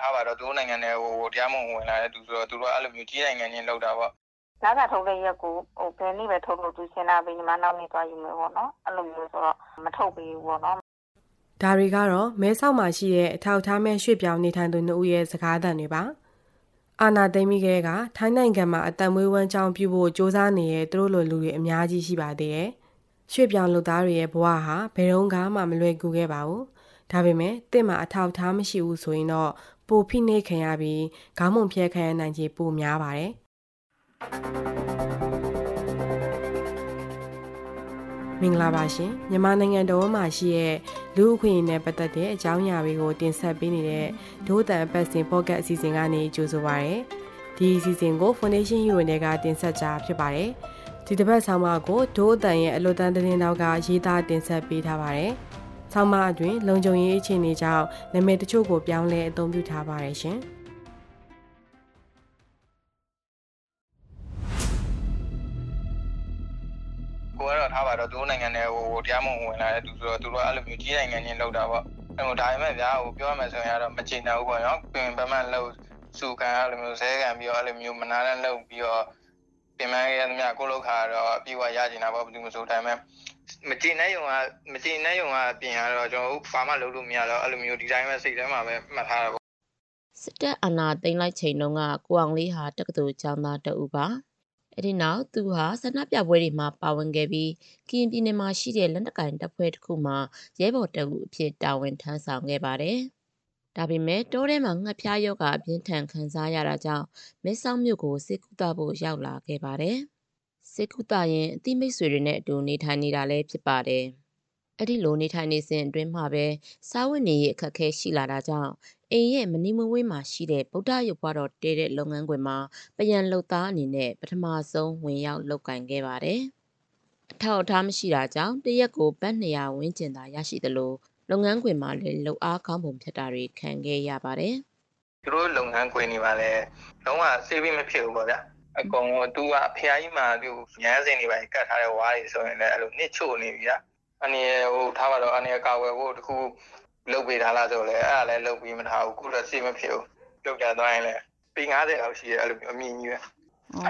တော့ထားပါတော့သူတို့နိုင်ငံနဲ့ဟိုတရားမဝင်ဝင်လာတဲ့သူဆိုတော့သူတို့အဲ့လိုမျိုးကြီးနိုင်ငံချင်းလောက်တာပေါ့လာကထုတ်တဲ့ရက်ကိုဟိုဘယ်နည်းပဲထုတ်လို့သူရှင်းလာပြီးညီမနောက်နေ့သွားယူမယ်ပေါ့နော်အဲ့လိုမျိုးဆိုတော့မထုတ်ပေးဘူးပေါ့နော်ဒါတွေကတော့မဲဆောက်မှာရှိတဲ့အထောက်အထားမဲ့ရွှေ့ပြောင်းနေထိုင်သူနှုတ်ရဲ့စကားသံတွေပါအာနာသိမ့်မိခဲ့ကထိုင်းနိုင်ငံမှာအတံမွေးဝမ်းကြောင်းပြုဖို့စ조사နေတဲ့သူတို့လိုလူတွေအများကြီးရှိပါသေးတယ်ရွှေ့ပြောင်းလူသားတွေရဲ့ဘဝဟာဘယ်တော့မှမလွယ်ကူခဲ့ပါဘူးဒါပေမဲ့တင့်မှာအထောက်အထားမရှိဘူးဆိုရင်တော့ ပိုဖိနှိပ်ခံရပြီးခေါင်းမုံဖျက်ခံရနိုင်ခြေပိုများပါတယ်မင်္ဂလာပါရှင်မြန်မာနိုင်ငံတော်မှာရှိတဲ့လူအခွင့်အရေးနဲ့ပတ်သက်တဲ့အကြောင်းအရာတွေကိုတင်ဆက်ပေးနေတဲ့ဒိုးတန်ပတ်စင်ပေါ့ကတ်အစီအစဉ်ကနေကြိုဆိုပါရစေဒီအစီအစဉ်ကို Foundation Hero တွေကတင်ဆက်ကြဖြစ်ပါတယ်ဒီတစ်ပတ်ဆောင်းပါးကိုဒိုးအတန်ရဲ့အလွတ်တန်းသတင်းတောက်ကရေးသားတင်ဆက်ပေးထားပါတယ် ဆောင်းပါးအတွင်းလုံခြုံရေးအခြေအနေကြောင့်နာမည်တချို့ကိုပြောင်းလဲအသုံးပြုထားပါတယ်ရှင်။ကိုကတော့ထားပါတော့သူတို့နိုင်ငံနဲ့ဟိုတရားမဝင်ဝင်လာတဲ့သူဆိုတော့သူတို့အဲ့လိုမျိုးကြီးနိုင်ငံချင်းလောက်တာပေါ့အဲ့ဟိုဒါပေမဲ့ဗျာဟိုပြောရမယ်ဆိုရင်ကတော့မချိန်နိုင်ဘူးပေါ့နော်ပြင်ပမှလောက်စုခံအဲ့လိုမျိုးဇဲခံပြီးတော့အဲ့လိုမျိုးမနာနဲ့လောက်ပြီးတော့ပြင်မရသမျှကိုလောက်ခါတော့အပြည့်ဝရကျင်တာပေါ့ဘယ်သူမှဆိုဒါပေမဲ့ မကြည်နဲ့ယုံကမကြည်နဲ့ယုံကပြင်ရတော့ကျွန်တော်တို့ဘာမှလုပ်လို့မရတော့အဲ့လိုမျိုးဒီတိုင်းပဲစိတ်ထဲမှာပဲမှတ်ထားတာပေါ့စစ်တပ်အာဏာသိမ်းလိုက်ချိန်တုန်းကကိုအောင်လေးဟာတက္ကသိုလ်ကျောင်းသားတဦးပါအဲ့ဒီနောက်သူဟာဆန္ဒပြပွဲတွေမှာပါဝင်ခဲ့ပြီးကရင်ပြည်နယ်မှာရှိတဲ့လက်နက်ကင်တပ်ဖွဲ့တစ်ခုမှာရဲဘော်တအုပ်အဖြစ်တာဝန်ထမ်းဆောင်ခဲ့ပါတယ်ဒါပေမဲ့တောထဲမှာငှက်ဖျားယောဂအပြင်းထန်ခံစားရတာကြောင့်မဲဆောက်မြို့ကိုစစ်ကူတာဖို့ရောက်လာခဲ့ပါတယ် စစ်ကူတာရင်အတိမိတ်ဆွေတွေနဲ့အတူနေထိုင်နေတာလည်းဖြစ်ပါတယ်အဲ့ဒီလိုနေထိုင်နေစဉ်အတွင်းမှာပဲစားဝတ်နေရေးအခက်အခဲရှိလာတာကြောင့်အိမ်ရဲ့မနီမဝေးမှာရှိတဲ့ဗုဒ္ဓရုပ်ဘွားတော်တဲတဲ့လုပ်ငန်းခွင်မှာပယံလုပ်သားအနေနဲ့ပထမဆုံးဝင်ရောက်လုပ်ကင်ခဲ့ပါတယ်။အထောက်အထားမရှိတာကြောင့်တရက်ကိုဘတ်200ဝန်းကျင်သာရရှိသလိုလုပ်ငန်းခွင်မှာလည်းလုပ်အားကောင်းပုံဖြတ်တာတွေခံခဲ့ရပါတယ်။သူတို့လုပ်ငန်းခွင်နေပါလေလုံးဝစေးပြီးမဖြစ်ဘူးပေါ့ဗျာ အကောင်ကသူကအဖျားကြီးမှာသူရမ်းစင်နေပါကတ်ထားတဲ့ဝါးတွေဆိုရင်လည်းအဲ့လိုနစ်ချို့နေပြီဗျာအနေဟိုထားပါတော့အနေကာဝယ်ဖို့တခုလုတ်ပေးထားလားဆိုလဲအဲ့ဒါလည်းလုတ်ပြီးမထားဘူးခုတော့စေးမဖြစ်ဘူးလုတ်ကြသွားရင်လည်းปี90လောက်ရှိတယ်အဲ့လိုမျိုးအမြင့်ကြီးပဲ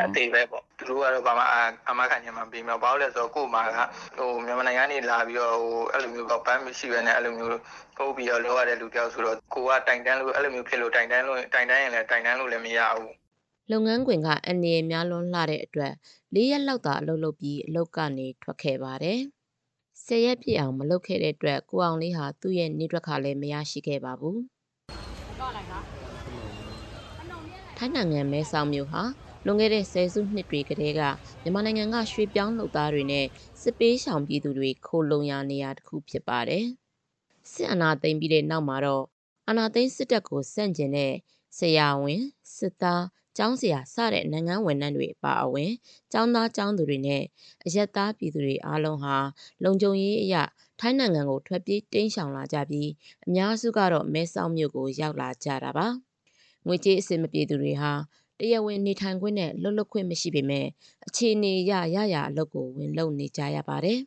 အသေးပဲပေါ့သူတို့ကတော့ဘာမှအမခံညမှာပြီးမှာဘာလို့လဲဆိုတော့ကို့မှာကဟိုမြန်မာနိုင်ငံကနေလာပြီးတော့ဟိုအဲ့လိုမျိုးဘန်းမရှိပဲနဲ့အဲ့လိုမျိုးပို့ပြီးတော့လောရတဲ့လူတယောက်ဆိုတော့ကိုကတိုင်တန်းလို့အဲ့လိုမျိုးဖြစ်လို့တိုင်တန်းလို့တိုင်တန်းရင်လည်းတိုင်တန်းလို့လည်းမရဘူး လုပ်ငန်းခွင်ကအန်ရည်များလွန်းလှတဲ့အတွက်၄ရက်လောက်သာအလုပ်လုပ်ပြီးအလုပ်ကနေထွက်ခဲ့ပါတယ်။၁၀ရက်ပြည့်အောင်မလုပ်ခဲ့တဲ့အတွက်ကိုအောင်လေးဟာသူ့ရဲ့နေထွက်ခါလည်းမရရှိခဲ့ပါဘူး။ထိုင်းနိုင်ငံမဲဆောက်မြို့ဟာလွန်ခဲ့တဲ့ဆယ်စုနှစ်တွေကတည်းကမြန်မာနိုင်ငံကရွှေပြောင်းလုပ်သားတွေနဲ့စစ်ပေးရှောင်ပြည်သူတွေခိုလုံရနေရာတစ်ခုဖြစ်ပါတယ်။စစ်အာဏာသိမ်းပြီးတဲ့နောက်မှာတော့အာဏာသိမ်းစစ်တပ်ကိုစန့်ကျင်တဲ့ဆရာဝန်စစ်သား ကျောင်းဆရာစတဲ့နိုင်ငံဝန်ထမ်းတွေအပါအဝင်ကျောင်းသားကျောင်းသူတွေနဲ့အရက်သားပြည်သူတွေအားလုံးဟာလုံခြုံရေးအရာထိုင်းနိုင်ငံကိုထွက်ပြေးတိမ်းရှောင်လာကြပြီးအများစုကတော့မဲဆောက်မြို့ကိုရောက်လာကြတာပါငွေကြေးအဆင်မပြေသူတွေဟာတရားဝင်နေထိုင်ခွင့်နဲ့လွတ်လပ်ခွင့်မရှိပေမဲ့အခြေအနေအရရရအလုပ်ကိုဝင်လုပ်နေကြရပါတယ်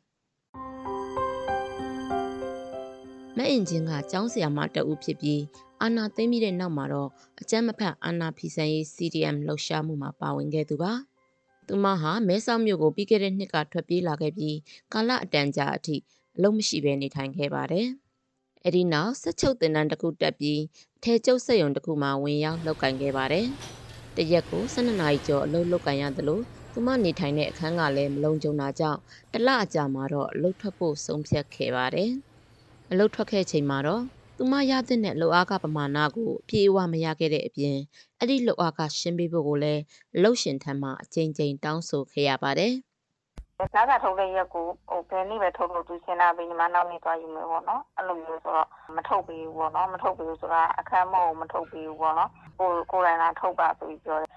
မအင်ဂျင်ကကျောင်းဆရာမတအုပ်ဖြစ်ပြီး အာနာသိမ့်ပြီးတဲ့နောက်မှာတော့အကြမ်းမဖက်အာနာဖီဆန်ရေး CDM လှုပ်ရှားမှုမှာပါဝင်ခဲ့သူပါ။သူမဟာမဲဆောက်မြို့ကိုပြီးခဲ့တဲ့နှစ်ကထွက်ပြေးလာခဲ့ပြီးကာလအတန်ကြာအထိအလုံးမရှိဘဲနေထိုင်ခဲ့ပါတယ်။အဲဒီနောက်ဆက်ချုပ်တင်တန်းတစ်ခုတက်ပြီးထဲကျုပ်ဆက်ယုံတစ်ခုမှာဝင်ရောက်လှုပ်ကင်ခဲ့ပါတယ်။တရက်ကို12နာရီကျော်အလုပ်လုပ်ကင်ရသလိုသူမနေထိုင်တဲ့အခန်းကလည်းမလုံးကျုံတာကြောင့်တလအကြာမှာတော့အလုပ်ထွက်ဖို့ဆုံးဖြတ်ခဲ့ပါတယ်။အလုပ်ထွက်ခဲ့ချိန်မှာတော့ သူမရတဲ့နဲ့လှုပ်အားကပမာဏကိုအပြည့်အဝမရခဲ့တဲ့အပြင်အဲ့ဒီလှုပ်အားကရှင်းပေးဖို့ကိုလည်းအလုပ်ရှင်ထံမှအကြိမ်ကြိမ်တောင်းဆိုခဲ့ရပါတယ်။လာကထုတ်တဲ့ရက်ကိုဟိုဘယ်နည်းပဲထုတ်လို့သူရှင်းလာပြီးညီမနောက်နေ့သွားယူမယ်ပေါ့နော်အဲ့လိုမျိုးဆိုတော့မထုတ်ပေးဘူးပေါ့နော်မထုတ်ပေးဘူးဆိုတာအခမ်းမဟုတ်မထုတ်ပေးဘူးပေါ့နော်ကိုကိုယ်တိုင်လာထုတ်ပါဆိုပြီးပြောတယ်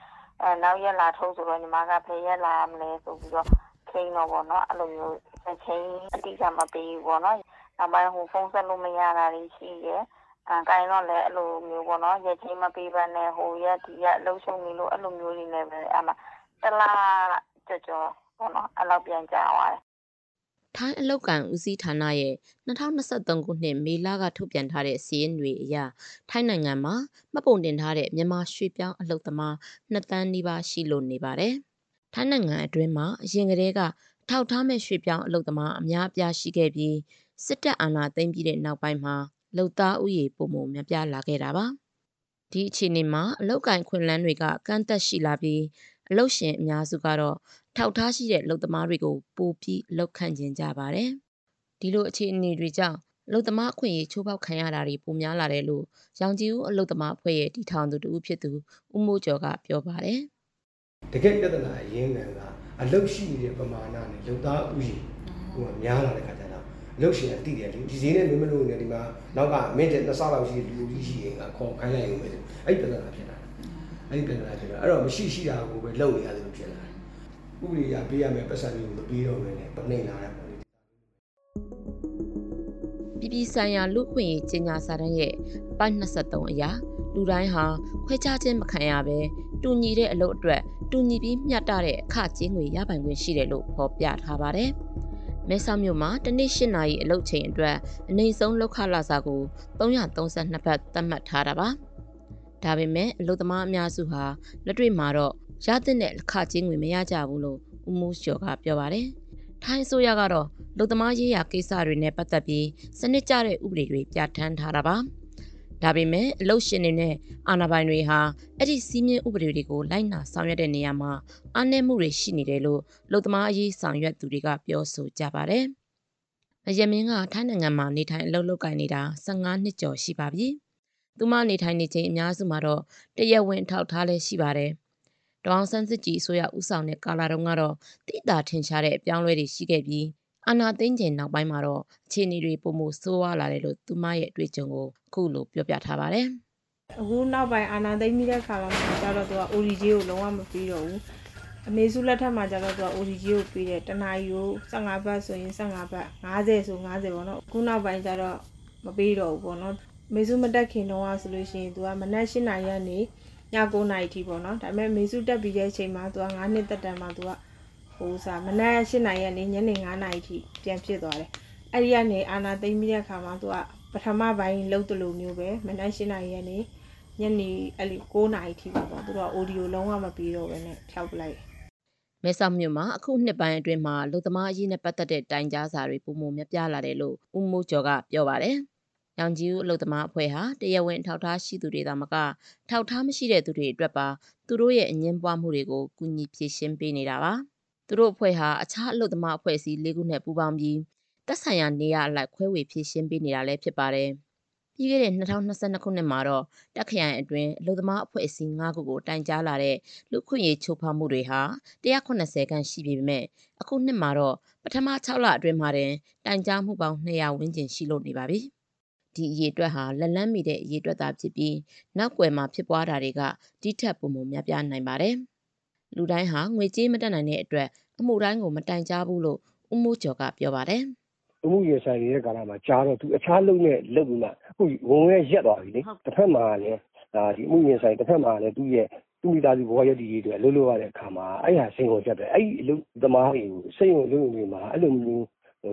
အဲနောက်ရက်လာထုတ်ဆိုတော့ညီမကဘယ်ရက်လာမလဲဆိုပြီးတော့ခိန်းတော့ပေါ့နော်အဲ့လိုမျိုးအချိန်အတိအကျမပေးဘူးပေါ့နော် နောက်ပိုင်းဟိုဖုန်းဆက်လို့မရတာတွေရှိတယ်အဲကိုင်းတော့လည်းအဲ့လိုမျိုးပေါ့နော်ရက်ချင်းမပေးဘဲနဲ့ဟိုရက်ဒီရက်လှုပ်ရှုံနေလို့အဲ့လိုမျိုးတွေနဲ့ပဲအမှတလားကြော်ကြော်ပေါ့နော်အဲ့လောက်ပြန်ကြသွားတယ်ထိုင်းအလောက်ကန်ဦးစီးဌာနရဲ့2023ခုနှစ်မေလကထုတ်ပြန်ထားတဲ့စီးရင်တွေအရထိုင်းနိုင်ငံမှာမှတ်ပုံတင်ထားတဲ့မြန်မာရွှေပြောင်းအလုပ်သမား2တန်းနီးပါးရှိလို့နေပါတယ်။ထိုင်းနိုင်ငံအတွင်းမှာအရင်ကတည်းကထောက်ထားမဲ့ရွှေပြောင်းအလုပ်သမားအများအပြားရှိခဲ့ပြီး စစ်တပ်အာဏာသိမ်းပြီးတဲ့နောက်ပိုင်းမှာလုံသားဥယေပုံမများပြားလာခဲ့တာပါ။ဒီအခြေအနေမှာအလောက်ကင်ခွင်လန်းတွေကကန့်သက်ရှိလာပြီးအလုတ်ရှင်အများစုကတော့ထောက်ထားရှိတဲ့လုံသမားတွေကိုပိုပြီးလောက်ခန့်ကျင်ကြပါတယ်။ဒီလိုအခြေအနေတွေကြောင့်လုံသမားအခွင့်အရေးချိုးဖောက်ခံရတာတွေပိုများလာတယ်လို့ရောင်ကြီးဦးအလုံသမားအဖွဲ့ရဲ့တီထောင်သူတူဖြစ်သူဦးမိုးကျော်ကပြောပါတယ်။တကယ်ပြဿနာအရင်းခံကအလုတ်ရှိနေတဲ့ပမာဏနဲ့လုံသားဥယျာဉ်ဟိုကများလာတဲ့ခါကျ တော့အလုတ်ရှင်ကတိတယ်လေဒီဈေးနဲ့မင်းမလို့နေဒီမှာနောက်ကမင်းတဲ့နှစ်ဆလောက်ရှိတဲ့လူကြီးရှိရင်ကခေါ်ခိုင်းလိုက်ရုံပဲအဲ့ဒီပြဿနာဖြစ်လာတယ်အဲ့ဒီပြဿနာဖြစ်လာအဲ့တော့မရှိရှိတာကိုပဲလုံနေရတယ်လို့ဖြစ်လာတယ်ဥပဒေရပေးရမယ်ပတ်စံမျိုးမပေးတော့ဘဲနဲ့နှိမ်လာတယ်ပေါ့လေပြည်ပြည်ဆိုင်ရာလူ့ခွင့်ရေးကြေညာစာတမ်းရဲ့အပိုက်23အရာလူတိုင်းဟာခွဲခြားခြင်းမခံရဘဲတူညီတဲ့အလုပ်အတွက်တူညီပြီးမျှတတဲ့အခကြေးငွေရပိုင်ခွင့်ရှိတယ်လို့ဖော်ပြထားပါတယ်။ မဲဆောက်မြို့မှာတနေ့၈နာရီအလုပ်ချိန်အတွက်အနည်းဆုံးလောက်ခလာစာကို332ဘတ်သတ်မှတ်ထားတာပါ။ဒါပေမဲ့အလုပ်သမားအများစုဟာလက်တွေ့မှာတော့ရတဲ့တဲ့အခကြေးငွေမရကြဘူးလို့ဦးမိုးကျော်ကပြောပါတယ်။ထိုင်းဆိုရကတော့လူသမားရေးရာကိစ္စတွေနဲ့ပတ်သက်ပြီးစနစ်ကျတဲ့ဥပဒေတွေပြဋ္ဌာန်းထားတာပါ။ ဒါပေမဲ့အလုတ်ရှင်တွေနဲ့အာဏာပိုင်တွေဟာအဲ့ဒီစီးမြင့်ဥပဒေတွေကိုလိုက်နာဆောင်ရွက်တဲ့နေရာမှာအားနည်းမှုတွေရှိနေတယ်လို့လူသမားအရေးဆောင်ရွက်သူတွေကပြောဆိုကြပါတယ်။အယမင်းကထိုင်းနိုင်ငံမှာနေထိုင်အလုပ်လုပ်ကိုင်နေတာ15နှစ်ကျော်ရှိပါပြီ။သူမနေထိုင်နေချိန်အများစုမှာတော့တရက်ဝင်ထောက်ထားလဲရှိပါတယ်။ဒေါအောင်ဆန်းစစ်ကြီးအစိုးရဦးဆောင်တဲ့ကာလာတုန်းကတော့တိတာထင်ရှားတဲ့အပြောင်းလဲတွေရှိခဲ့ပြီး အာနာသိန်းကျင်နောက်ပိုင်းမှာတော့ အခြေအနေတွေပုံမှုဆိုးဝါးလာတယ်လို့ သူမရဲ့ အတွေ့အကြုံကို အခုလိုပြောပြထားပါတယ် အခုနောက်ပိုင်း အာနာသိမ့်ပြီးတဲ့ခါမှာကျတော့ သူက ODG ကို လုံးဝမပြီးတော့ဘူး အမေစုလက်ထက်မှာကျတော့ သူက ODG ကိုပြီးတယ်တနာရီကို15ဘတ်ဆိုရင်15ဘတ်50ဆို50ပေါ့နော် အခုနောက်ပိုင်းကျတော့ မပြီးတော့ဘူးပေါ့နော်မေစုမတက်ခင်တော့ဆိုလို့ရှိရင် သူက မနက်8နာရီကနေည9နာရီထိပေါ့နော် ဒါပေမဲ့မေစုတက်ပြီးတဲ့အချိန်မှာ သူက9နှစ်တက်တန်မှာ သူက ဟိုစားမနက်8နာရီကနေညနေ9နာရီထိပြန်ဖြစ်သွားတယ်အဲ့ဒီကနေအာနာသိမ့်ပြီးတဲ့ခါမှာသူကပထမပိုင်းလှုပ်တလို့မျိုးပဲမနက်8နာရီကနေညနေအဲ့လို9နာရီထိပါပေါ့သူတို့က audio လုံးဝမပြီးတော့ဘဲနဲ့ဖြောက်ပလိုက်မဲဆောက်မြို့မှာအခုနှစ်ပိုင်းအတွင်းမှာလူသမားအရေးနဲ့ပတ်သက်တဲ့တိုင်ကြားစာတွေပုံမှုများပြားလာတယ်လို့ဦးမိုးကျော်ကပြောပါတယ်။ရောင်ကြီးဦးအလုသမားအဖွဲ့ဟာတရားဝင်ထောက်ထားရှိသူတွေသာမကထောက်ထားမရှိတဲ့သူတွေအတွက်ပါသူတို့ရဲ့အငင်းပွားမှုတွေကိုကူညီဖြေရှင်းပေးနေတာပါ။ သူတို့အဖွဲ့ဟာအခြားအလုသမားအဖွဲ့အစည်း၄ခုနဲ့ပူးပေါင်းပြီးသက်ဆိုင်ရာနေရာအလိုက်ခွဲဝေဖြေရှင်းပေးနေတာလည်းဖြစ်ပါတယ်။ပြီးခဲ့တဲ့2022ခုနှစ်မှာတော့တက်ခရိုင်အတွင်းအလုသမားအဖွဲ့အစည်း၅ခုကိုတိုင်ကြားလာတဲ့လူခွင့်ရေးချိုးဖောက်မှုတွေဟာ180ခန်းရှိပြီပေမဲ့အခုနှစ်မှာတော့ပထမ6လအတွင်းမှာတင်တိုင်ကြားမှုပေါင်း200ဝန်းကျင်ရှိလို့နေပါပြီ။ဒီအရေးအတွက်ဟာလက်လန်းမီတဲ့အရေးအတွက်သာဖြစ်ပြီးနောက်ွယ်မှာဖြစ်ပွားတာတွေကတိထက်ပုံမများပြားနိုင်ပါတယ်။ လူတိုင်းဟာငွေကြေးမတက်နိုင်တဲ့အတွက်အမှုတိုင်းကိုမတိုင်ကြားဘူးလို့ဦးမိုးကျော်ကပြောပါတယ်။အမှုရင်ဆိုင်နေတဲ့ကာလမှာကြားတော့သူအခြားလုံနဲ့လုံပြီးမှအခုဝင်ရဲရက်သွားပြီလေတစ်ဖက်မှာလည်းဒါဒီအမှုရင်ဆိုင်တစ်ဖက်မှာလည်းသူ့ရဲ့သူ့မိသားစုဘဝရည်တည်တွေအတွက်လှုပ်လှုပ်ရတဲ့အခါမှာအဲ့ဟာစင်ကုန်ချက်ပဲအဲ့ဒီအလုပ်သမားတွေကိုစိတ်ဝင်လုံနေမှာအဲ့လိုမျိုး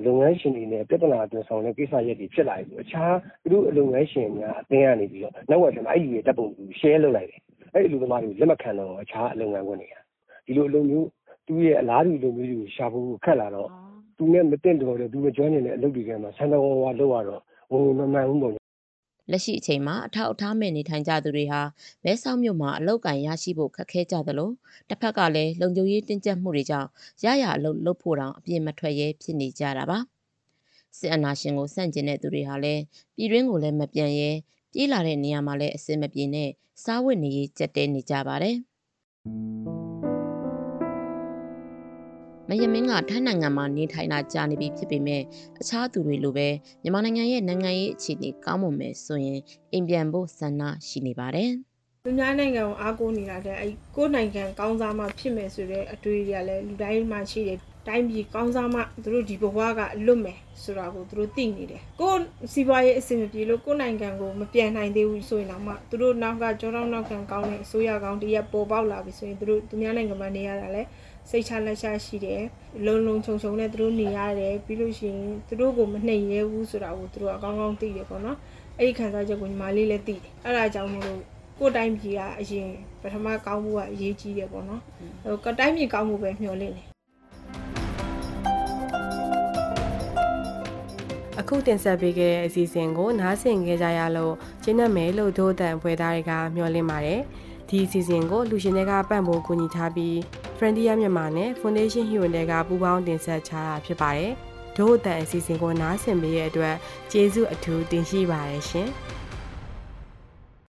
လုပ်ငန်းရှင်တွေနဲ့ပြဿနာအတွင်းဆောင်တဲ့ကိစ္စရပ်တွေဖြစ်လာပြီအခြားသူတို့အလုပ်ငန်းရှင်များအသင်းကနေပြီးတော့နောက်ဝက်ကျမှအဲ့ဒီရဲ့တပ်ပုံကို share လုပ်လိုက်တယ်အဲ့ဒီအလုပ်သမားတွေကိုလက်မခံတော့အခြားအလုပ်ငန်းခွင်တွေက ဒီလိုအလုပ်မျိုးသူ့ရဲ့အလားတူအလုပ်မျိုးတွေကိုရှာဖို့ခက်လာတော့သူနဲ့မတင်တော်တဲ့သူမကျွမ်းကျင်တဲ့အလုပ်တွေကမှဆန်းတော်ဝါလောက်ရတော့ဝင်ဝင်မမှန်ဘူးပေါ့လက်ရှိအချိန်မှာအထောက်အထားမဲ့နေထိုင်ကြသူတွေဟာမဲဆောက်မြို့မှာအလောက်ကန်ရရှိဖို့ခက်ခဲကြသလိုတစ်ဖက်ကလည်းလုံခြုံရေးတင်းကျပ်မှုတွေကြောင့်ရရအလုပ်လုပ်ဖို့တောင်အပြည့်မထွက်ရဲဖြစ်နေကြတာပါစစ်အာဏာရှင်ကိုစန့်ကျင်တဲ့သူတွေဟာလည်းပြည်တွင်းကိုလည်းမပြန်ရဲပြေးလာတဲ့နေရာမှာလည်းအစင်မပြေနဲ့စားဝတ်နေရေးကြက်တဲနေကြပါတယ် မယမင်းကထိုင်းနိုင်ငံမှာနေထိုင်တာကြာနေပြီဖြစ်ပေမဲ့အခြားသူတွေလိုပဲမြန်မာနိုင်ငံရဲ့နိုင်ငံရေးအခြေအနေကောင်းမွန်မယ်ဆိုရင်အိမ်ပြန်ဖို့ဆန္ဒရှိနေပါတယ်သူများနိုင်ငံကိုအားကိုးနေတာတဲ့အဲ့ကိုယ်နိုင်ငံကောင်းစားမှဖြစ်မယ်ဆိုတဲ့အတွေ့အကြုံတွေကလည်းလူတိုင်းမှာရှိတယ်တိုင်းပြည်ကောင်းစားမှသူတို့ဒီဘဝကလွတ်မယ်ဆိုတာကိုသူတို့သိနေတယ်ကိုယ်စီးပွားရေးအဆင်မပြေလို့ကိုယ်နိုင်ငံကိုမပြန်နိုင်သေးဘူးဆိုရင်တော့မှသူတို့နောက်ကကြောတောင်းနောက်ခံကောင်းတဲ့အစိုးရကောင်းတရက်ပေါ်ပေါက်လာပြီဆိုရင်သူတို့သူများနိုင်ငံမှာနေရတာလဲ စိတ်ချလက်ချရှိတယ်လုံလုံခြုံခြုံနဲ့သူတို့နေရတယ်ပြီးလို့ရှိရင်သူတို့ကိုမနှိမ်ရဲဘူးဆိုတာကိုသူတို့ကကောင်းကောင်းသိတယ်ပေါ့နော်အဲ့ဒီခံစားချက်ကိုညီမလေးလည်းသိတယ်အဲ့ဒါကြောင့်မလို့ကိုယ်တိုင်းပြည်ကအရင်ပထမကောင်းမှုကအရေးကြီးတယ်ပေါ့နော်ဟိုကတိုင်းပြည်ကောင်းမှုပဲမျှော်လင့်တယ်အခုတင်ဆက်ပေးခဲ့တဲ့အစီအစဉ်ကိုနားဆင်ခဲ့ကြရလို့ကျင်းနေမယ်လို့ဒို့တန်ဖွဲ့သားတွေကမျှော်လင့်ပါတယ်ဒီအစီအစဉ်ကိုလူရှင်တွေကပံ့ပိုးကူညီထားပြီး Frontier မြန်မာနဲ့ Foundation Hero တွေကပူးပေါင်းတင်ဆက်ချတာဖြစ်ပါတယ်ဒို့အတန်အစီအစဉ်ကိုနားဆင်ပေးရတဲ့အတွက်ကျေးဇူးအထူးတင်ရှိပါတယ်ရှင်။